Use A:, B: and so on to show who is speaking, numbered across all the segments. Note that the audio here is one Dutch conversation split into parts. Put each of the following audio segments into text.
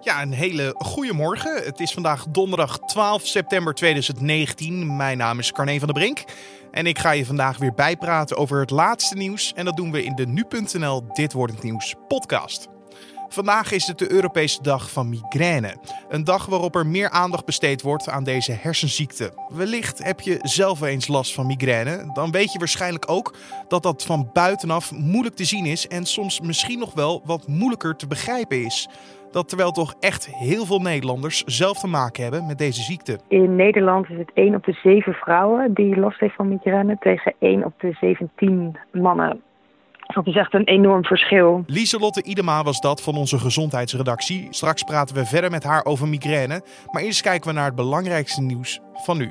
A: Ja, een hele goede morgen. Het is vandaag donderdag 12 september 2019. Mijn naam is Carne van der Brink. En ik ga je vandaag weer bijpraten over het laatste nieuws. En dat doen we in de Nu.nl Dit Wordt Het Nieuws podcast. Vandaag is het de Europese dag van migraine. Een dag waarop er meer aandacht besteed wordt aan deze hersenziekte. Wellicht heb je zelf eens last van migraine. Dan weet je waarschijnlijk ook dat dat van buitenaf moeilijk te zien is en soms misschien nog wel wat moeilijker te begrijpen is. Dat terwijl toch echt heel veel Nederlanders zelf te maken hebben met deze ziekte.
B: In Nederland is het 1 op de 7 vrouwen die last heeft van migraine tegen 1 op de 17 mannen. Dat is echt een enorm verschil.
A: Lieselotte Idema was dat van onze gezondheidsredactie. Straks praten we verder met haar over migraine. Maar eerst kijken we naar het belangrijkste nieuws van nu.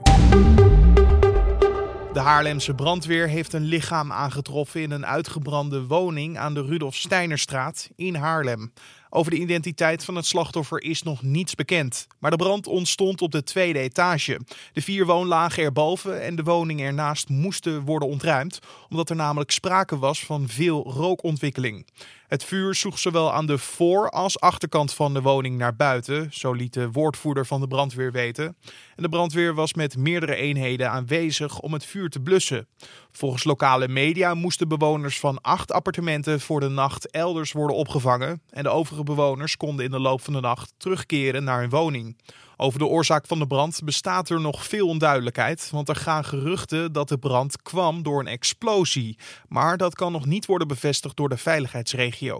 A: De Haarlemse brandweer heeft een lichaam aangetroffen in een uitgebrande woning aan de Rudolf Steinerstraat in Haarlem. Over de identiteit van het slachtoffer is nog niets bekend. Maar de brand ontstond op de tweede etage. De vier woonlagen erboven en de woning ernaast moesten worden ontruimd, omdat er namelijk sprake was van veel rookontwikkeling. Het vuur sloeg zowel aan de voor- als achterkant van de woning naar buiten, zo liet de woordvoerder van de brandweer weten. En de brandweer was met meerdere eenheden aanwezig om het vuur te blussen. Volgens lokale media moesten bewoners van acht appartementen voor de nacht elders worden opgevangen en de overige bewoners konden in de loop van de nacht terugkeren naar hun woning. Over de oorzaak van de brand bestaat er nog veel onduidelijkheid, want er gaan geruchten dat de brand kwam door een explosie. Maar dat kan nog niet worden bevestigd door de veiligheidsregio.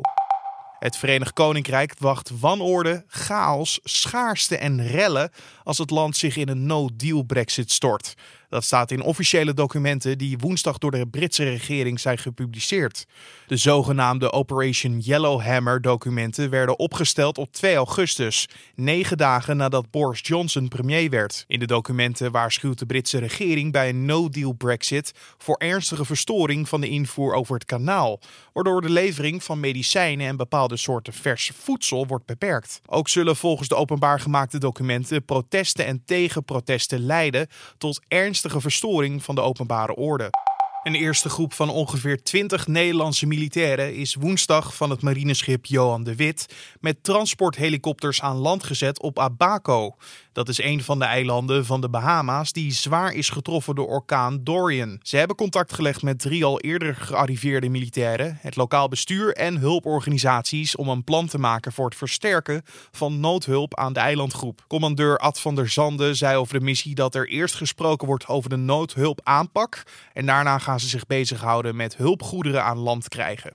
A: Het Verenigd Koninkrijk wacht wanorde, chaos, schaarste en rellen als het land zich in een no-deal Brexit stort. Dat staat in officiële documenten die woensdag door de Britse regering zijn gepubliceerd. De zogenaamde Operation Yellowhammer documenten werden opgesteld op 2 augustus, negen dagen nadat Boris Johnson premier werd. In de documenten waarschuwt de Britse regering bij een no-deal Brexit voor ernstige verstoring van de invoer over het kanaal, waardoor de levering van medicijnen en bepaalde soorten vers voedsel wordt beperkt. Ook zullen volgens de openbaar gemaakte documenten protesten en tegenprotesten leiden tot ernstige ernstige verstoring van de openbare orde. Een eerste groep van ongeveer 20 Nederlandse militairen is woensdag van het marineschip Johan de Wit met transporthelikopters aan land gezet op Abaco. Dat is een van de eilanden van de Bahama's die zwaar is getroffen door orkaan Dorian. Ze hebben contact gelegd met drie al eerder gearriveerde militairen, het lokaal bestuur en hulporganisaties om een plan te maken voor het versterken van noodhulp aan de eilandgroep. Commandeur Ad van der Zande zei over de missie dat er eerst gesproken wordt over de noodhulpaanpak en daarna gaan ze zich bezighouden met hulpgoederen aan land krijgen.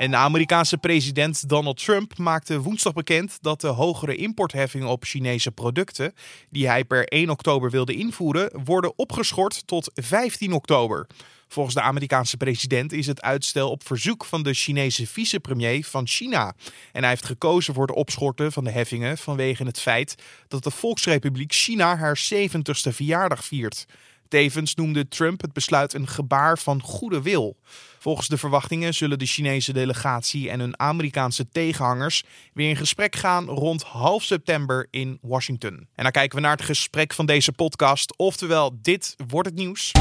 A: En de Amerikaanse president Donald Trump maakte woensdag bekend dat de hogere importheffingen op Chinese producten, die hij per 1 oktober wilde invoeren, worden opgeschort tot 15 oktober. Volgens de Amerikaanse president is het uitstel op verzoek van de Chinese vicepremier van China. En hij heeft gekozen voor de opschorten van de heffingen vanwege het feit dat de Volksrepubliek China haar 70ste verjaardag viert. Tevens noemde Trump het besluit een gebaar van goede wil. Volgens de verwachtingen zullen de Chinese delegatie en hun Amerikaanse tegenhangers weer in gesprek gaan rond half september in Washington. En dan kijken we naar het gesprek van deze podcast, oftewel dit wordt het nieuws.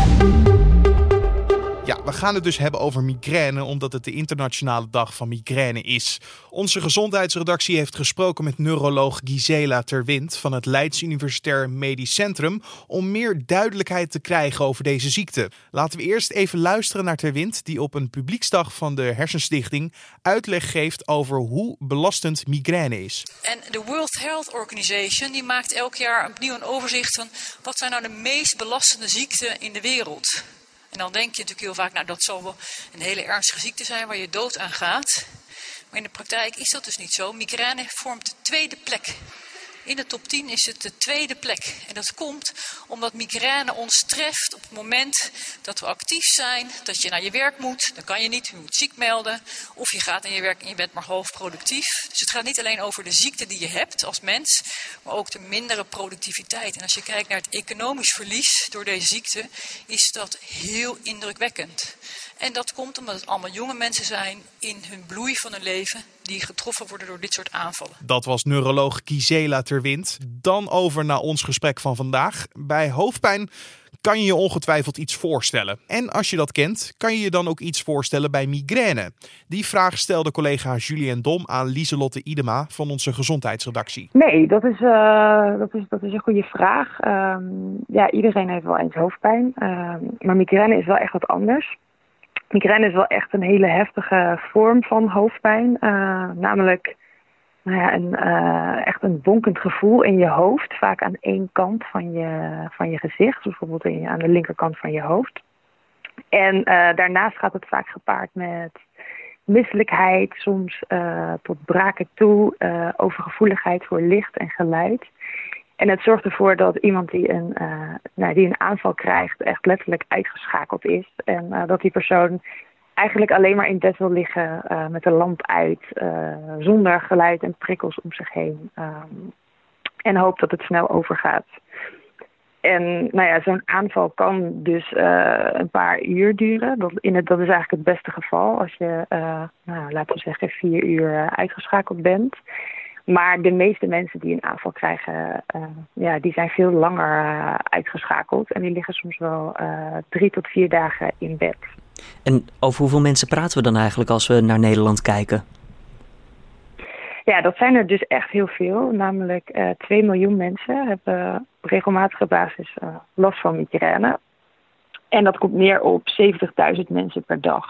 A: Ja, we gaan het dus hebben over migraine, omdat het de internationale dag van migraine is. Onze gezondheidsredactie heeft gesproken met neuroloog Gisela Terwind van het Leids Universitair Medisch Centrum om meer duidelijkheid te krijgen over deze ziekte. Laten we eerst even luisteren naar Terwind, die op een publieksdag van de Hersenstichting uitleg geeft over hoe belastend migraine is.
C: En de World Health Organization die maakt elk jaar opnieuw een overzicht van wat zijn nou de meest belastende ziekten in de wereld. En dan denk je natuurlijk heel vaak, nou dat zal wel een hele ernstige ziekte zijn waar je dood aan gaat. Maar in de praktijk is dat dus niet zo. Migraine vormt de tweede plek in de top 10 is het de tweede plek. En dat komt omdat migraine ons treft op het moment dat we actief zijn, dat je naar je werk moet. Dan kan je niet, je moet ziek melden. Of je gaat naar je werk en je bent maar half productief. Dus het gaat niet alleen over de ziekte die je hebt als mens, maar ook de mindere productiviteit. En als je kijkt naar het economisch verlies door deze ziekte, is dat heel indrukwekkend. En dat komt omdat het allemaal jonge mensen zijn in hun bloei van hun leven die getroffen worden door dit soort aanvallen.
A: Dat was neuroloog Gisela Terwind. Dan over naar ons gesprek van vandaag. Bij hoofdpijn kan je je ongetwijfeld iets voorstellen. En als je dat kent, kan je je dan ook iets voorstellen bij migraine? Die vraag stelde collega Julien Dom aan Lieselotte Idema van onze gezondheidsredactie.
B: Nee, dat is, uh, dat is, dat is een goede vraag. Ehm, ja, iedereen heeft wel eens hoofdpijn, ehm, maar migraine is wel echt wat anders. Migraine is wel echt een hele heftige vorm van hoofdpijn, uh, namelijk nou ja, een, uh, echt een bonkend gevoel in je hoofd. Vaak aan één kant van je, van je gezicht. Bijvoorbeeld in, aan de linkerkant van je hoofd. En uh, daarnaast gaat het vaak gepaard met misselijkheid. Soms tot braken toe. overgevoeligheid voor licht en geluid. En het zorgt ervoor dat iemand die een, nou, die een aanval krijgt... echt letterlijk uitgeschakeld is. En dat die persoon eigenlijk alleen maar in bed wil liggen uh, met de lamp uit, zonder geluid en prikkels om zich heen. Um, en hoopt dat het snel overgaat. En nou ja, zo'n aanval kan dus een paar uur duren. Dat, in het, dat is eigenlijk het beste geval als je, nou, laten we zeggen, vier uur uitgeschakeld bent. Maar de meeste mensen die een aanval krijgen, ja, die zijn veel langer uitgeschakeld. En die liggen soms wel drie tot vier dagen in bed.
D: En over hoeveel mensen praten we dan eigenlijk als we naar Nederland kijken?
B: Ja, dat zijn er dus echt heel veel. Namelijk uh, 2 miljoen mensen hebben op regelmatige basis uh, last van migraine. En dat komt neer op 70.000 mensen per dag.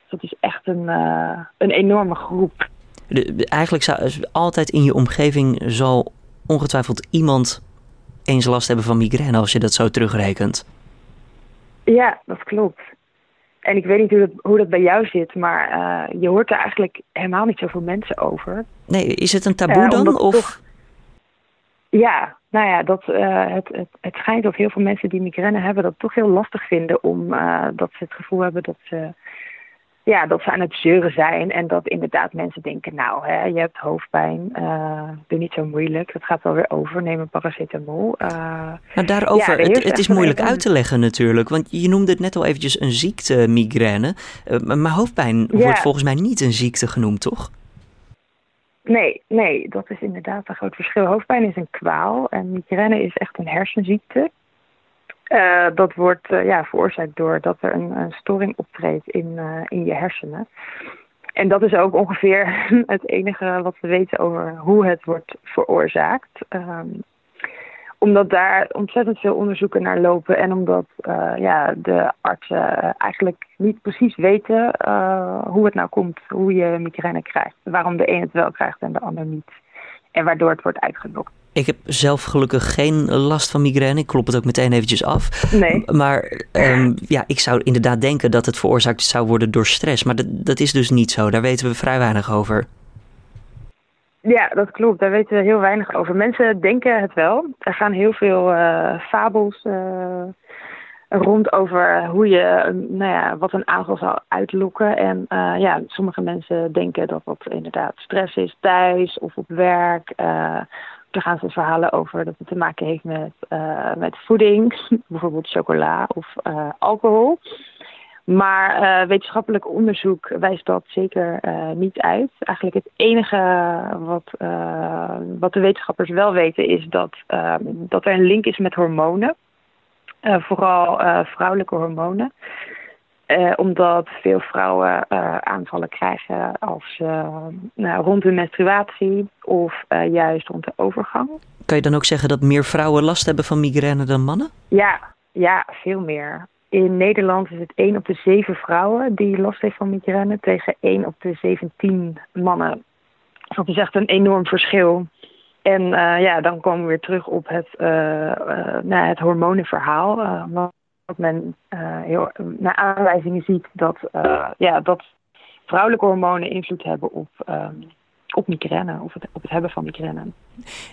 B: Dus dat is echt een, uh, een enorme groep.
D: De, eigenlijk zou altijd in je omgeving zal ongetwijfeld iemand eens last hebben van migraine als je dat zo terugrekent.
B: Ja, dat klopt. En ik weet niet hoe dat, hoe dat bij jou zit, maar uh, je hoort er eigenlijk helemaal niet zoveel mensen over.
D: Nee, is het een taboe uh, dan? Of? Toch,
B: ja, nou ja, dat, uh, het, het, het schijnt of heel veel mensen die migraine hebben dat toch heel lastig vinden om dat ze het gevoel hebben dat ze ja, dat ze aan het zeuren zijn en dat inderdaad mensen denken, nou, hè, je hebt hoofdpijn, uh, doe niet zo moeilijk, dat gaat wel weer over, neem een paracetamol. Uh,
D: maar daarover, ja, het, het is moeilijk uit te leggen natuurlijk, want je noemde het net al eventjes een ziekte, migraine, uh, maar hoofdpijn wordt volgens mij niet een ziekte genoemd, toch?
B: Nee, nee, dat is inderdaad een groot verschil. Hoofdpijn is een kwaal en migraine is echt een hersenziekte. Uh, dat wordt uh, ja, veroorzaakt doordat er een, een storing optreedt in, uh, in je hersenen. En dat is ook ongeveer het enige wat we weten over hoe het wordt veroorzaakt. Um, omdat daar ontzettend veel onderzoeken naar lopen en omdat ja, de artsen eigenlijk niet precies weten hoe het nou komt, hoe je migraine krijgt. Waarom de een het wel krijgt en de ander niet. En waardoor het wordt uitgelokt.
D: Ik heb zelf gelukkig geen last van migraine. Ik klop het ook meteen eventjes af.
B: Nee.
D: Maar um, ja, ik zou inderdaad denken dat het veroorzaakt zou worden door stress. Maar dat, dat is dus niet zo. Daar weten we vrij weinig over.
B: Ja, dat klopt. Daar weten we heel weinig over. Mensen denken het wel. Er gaan heel veel uh, fabels uh, rond over hoe je, nou ja, wat een aanval zou uitlokken. En uh, ja, sommige mensen denken dat dat inderdaad stress is thuis of op werk. Er gaan ze verhalen over dat het te maken heeft met, uh, met voeding, bijvoorbeeld chocola of uh, alcohol. Maar uh, wetenschappelijk onderzoek wijst dat zeker niet uit. Eigenlijk het enige wat, wat de wetenschappers wel weten is dat, dat er een link is met hormonen. vooral vrouwelijke hormonen. Uh, omdat veel vrouwen uh, aanvallen krijgen als, uh, nou, rond hun menstruatie of juist rond de overgang.
D: Kan je dan ook zeggen dat meer vrouwen last hebben van migraine dan mannen?
B: Ja, ja veel meer. In Nederland is het 1 op de 7 vrouwen die last heeft van migraine tegen 1 op de 17 mannen. Dat is echt een enorm verschil. En ja, dan komen we weer terug op het, nou, het hormonenverhaal dat men uh, heel, naar aanwijzingen ziet dat, uh, ja, dat vrouwelijke hormonen invloed hebben op, uh, op migraine, of het, op het hebben van migraine.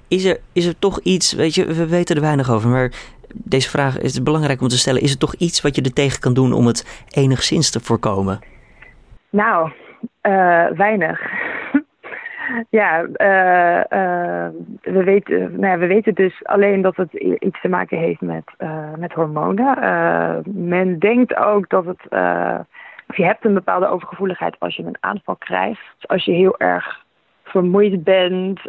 D: Is er, is er toch iets, weet je, we weten er weinig over, maar deze vraag is belangrijk om te stellen. Is er toch iets wat je er tegen kan doen om het enigszins te voorkomen?
B: Nou, uh, weinig. Ja, uh, uh, we, weten, nou ja, we weten dus alleen dat het iets te maken heeft met, met hormonen. men denkt ook dat het. of je hebt een bepaalde overgevoeligheid als je een aanval krijgt. Dus als je heel erg vermoeid bent,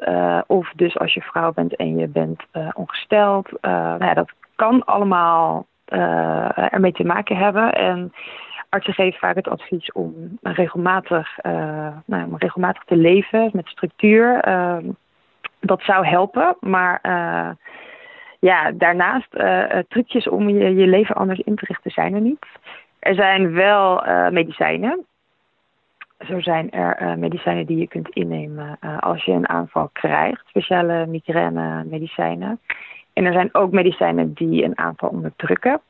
B: of dus als je vrouw bent en je bent ongesteld. nou ja, dat kan allemaal ermee te maken hebben. En artsen geven vaak het advies om regelmatig, uh, nou, om regelmatig te leven met structuur. Ehm, dat zou helpen, maar ja, daarnaast trucjes om je, je leven anders in te richten zijn er niet. Er zijn wel medicijnen zo zijn er medicijnen die je kunt innemen als je een aanval krijgt, speciale migraine medicijnen. En er zijn ook medicijnen die een aanval onderdrukken.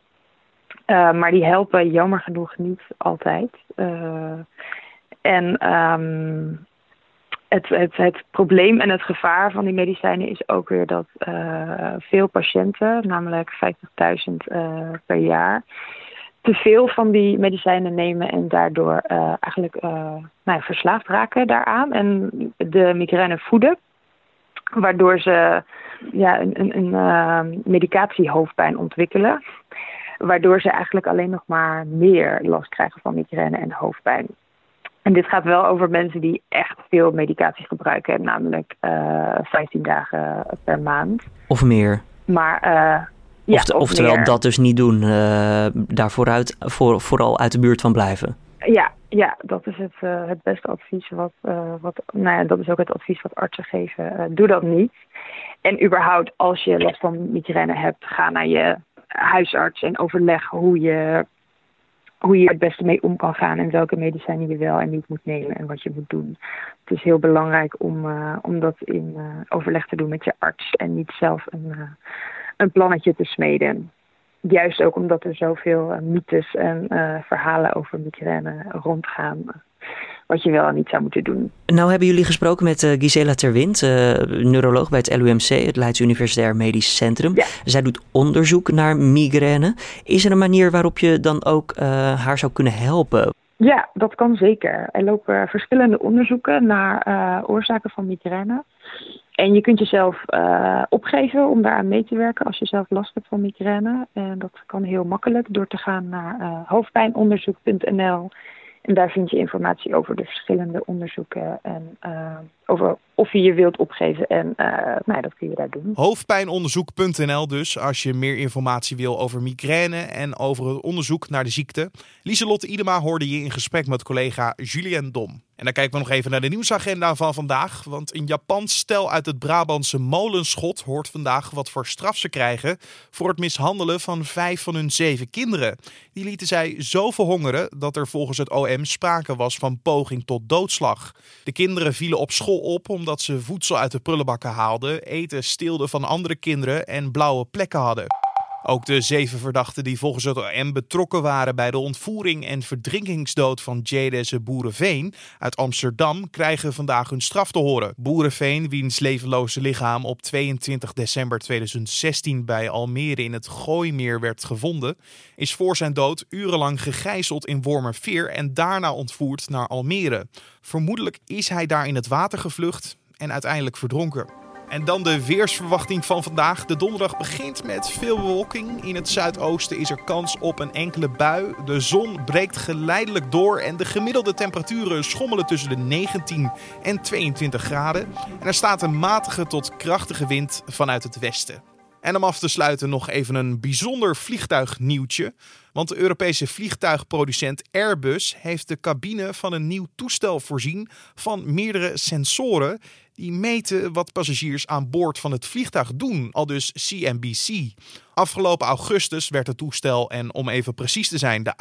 B: Uh, maar die helpen jammer genoeg niet altijd. en um, het, het, het probleem en het gevaar van die medicijnen is ook weer dat veel patiënten, namelijk 50.000 per jaar, te veel van die medicijnen nemen en daardoor eigenlijk nou, verslaafd raken daaraan en de migraine voeden. Waardoor ze ja, een, een, een medicatiehoofdpijn ontwikkelen. Waardoor ze eigenlijk alleen nog maar meer last krijgen van migraine en hoofdpijn. En dit gaat wel over mensen die echt veel medicatie gebruiken, namelijk 15 dagen per maand.
D: Of meer.
B: Maar
D: ja, oftewel dat dus niet doen, uh, daar vooruit, voor, vooral uit de buurt van blijven.
B: Ja, ja dat is het, het beste advies. Wat, wat, nou ja, dat is ook het advies wat artsen geven. doe dat niet. En überhaupt, als je last van migraine hebt, ga naar je huisarts en overleg hoe je, hoe je het beste mee om kan gaan en welke medicijnen je wel en niet moet nemen en wat je moet doen. Het is heel belangrijk om, om dat in overleg te doen met je arts en niet zelf een een plannetje te smeden. Juist ook omdat er zoveel mythes en verhalen over migraine rondgaan. Wat je wel niet zou moeten doen.
D: Nou hebben jullie gesproken met uh, Gisela Terwind, neuroloog bij het LUMC, het Leids Universitair Medisch Centrum. Ja. Zij doet onderzoek naar migraine. Is er een manier waarop je dan ook haar zou kunnen helpen?
B: Ja, dat kan zeker. Er lopen verschillende onderzoeken naar oorzaken van migraine. En je kunt jezelf uh, opgeven om daaraan mee te werken als je zelf last hebt van migraine. En dat kan heel makkelijk door te gaan naar uh, hoofdpijnonderzoek.nl. En daar vind je informatie over de verschillende onderzoeken en uh, over of je je wilt opgeven. En uh, nou, dat kun je daar doen.
A: Hoofdpijnonderzoek.nl dus, als je meer informatie wil over migraine en over het onderzoek naar de ziekte. Lieselotte Idema hoorde je in gesprek met collega Julien Dom. En dan kijken we nog even naar de nieuwsagenda van vandaag. Want een Japans stel uit het Brabantse Molenschot hoort vandaag wat voor straf ze krijgen voor het mishandelen van vijf van hun zeven kinderen. Die lieten zij zo verhongeren dat er volgens het OM sprake was van poging tot doodslag. De kinderen vielen op school op omdat ze voedsel uit de prullenbakken haalden, eten steelden van andere kinderen en blauwe plekken hadden. Ook de zeven verdachten die volgens het OM betrokken waren bij de ontvoering en verdrinkingsdood van Jadeze Boerenveen uit Amsterdam krijgen vandaag hun straf te horen. Boerenveen, wiens levenloze lichaam op 22 december 2016 bij Almere in het Gooimeer werd gevonden, is voor zijn dood urenlang gegijzeld in Wormerveer en daarna ontvoerd naar Almere. Vermoedelijk is hij daar in het water gevlucht en uiteindelijk verdronken. En dan de weersverwachting van vandaag. De donderdag begint met veel bewolking. In het zuidoosten is er kans op een enkele bui. De zon breekt geleidelijk door en de gemiddelde temperaturen schommelen tussen de 19 en 22 graden. En er staat een matige tot krachtige wind vanuit het westen. En om af te sluiten nog even een bijzonder vliegtuignieuwtje. Want de Europese vliegtuigproducent Airbus heeft de cabine van een nieuw toestel voorzien van meerdere sensoren die meten wat passagiers aan boord van het vliegtuig doen, al dus CNBC. Afgelopen augustus werd het toestel, en om even precies te zijn, de A350-900,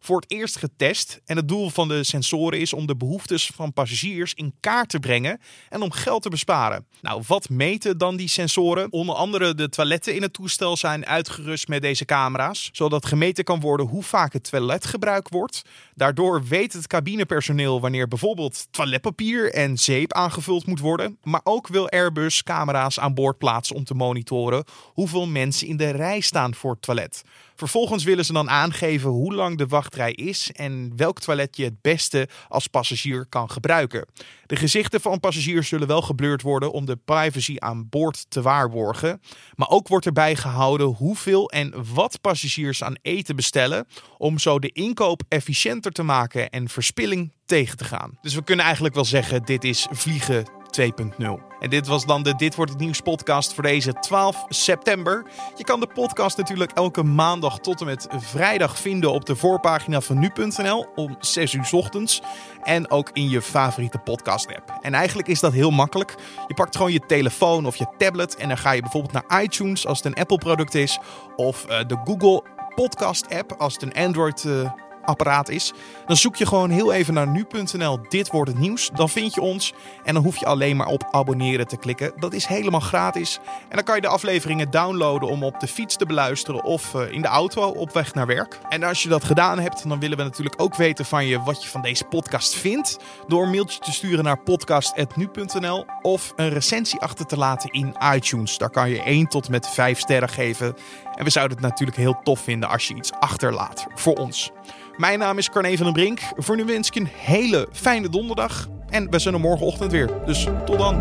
A: voor het eerst getest. En het doel van de sensoren is om de behoeftes van passagiers in kaart te brengen en om geld te besparen. Nou, wat meten dan die sensoren? Onder andere de toiletten in het toestel zijn uitgerust met deze camera's, zodat gemeten kan worden hoe vaak het toilet gebruikt wordt. Daardoor weet het cabinepersoneel wanneer bijvoorbeeld toiletpapier en zeep aangevuld moet worden. Maar ook wil Airbus camera's aan boord plaatsen om te monitoren hoeveel mensen in de rij staan voor het toilet. Vervolgens willen ze dan aangeven hoe lang de wachtrij is en welk toilet je het beste als passagier kan gebruiken. De gezichten van passagiers zullen wel geblurred worden om de privacy aan boord te waarborgen. Maar ook wordt erbij gehouden hoeveel en wat passagiers aan eten bestellen om zo de inkoop efficiënter te maken en verspilling tegen te gaan. Dus we kunnen eigenlijk wel zeggen: dit is vliegen 2.0. En dit was dan de Dit wordt het nieuws podcast voor deze 12 september. Je kan de podcast natuurlijk elke maandag tot en met vrijdag vinden op de voorpagina van nu.nl om 6 uur ochtends. En ook in je favoriete podcast app. En eigenlijk is dat heel makkelijk. Je pakt gewoon je telefoon of je tablet en dan ga je bijvoorbeeld naar iTunes als het een Apple product is. Of eh, de Google podcast app als het een Android uh, apparaat is. Dan zoek je gewoon heel even naar nu.nl, dit wordt het nieuws. Dan vind je ons en dan hoef je alleen maar op abonneren te klikken. Dat is helemaal gratis. En dan kan je de afleveringen downloaden om op de fiets te beluisteren of eh, in de auto op weg naar werk. En als je dat gedaan hebt, dan willen we natuurlijk ook weten van je wat je van deze podcast vindt. Door een mailtje te sturen naar podcast.nu.nl of een recensie achter te laten in iTunes. Daar kan je 1 tot met 5 sterren geven. En we zouden het natuurlijk heel tof vinden als je iets achterlaat voor ons. Mijn naam is Carne van den Brink. Voor nu wens ik een hele fijne donderdag. En we zijn er morgenochtend weer. Dus tot dan.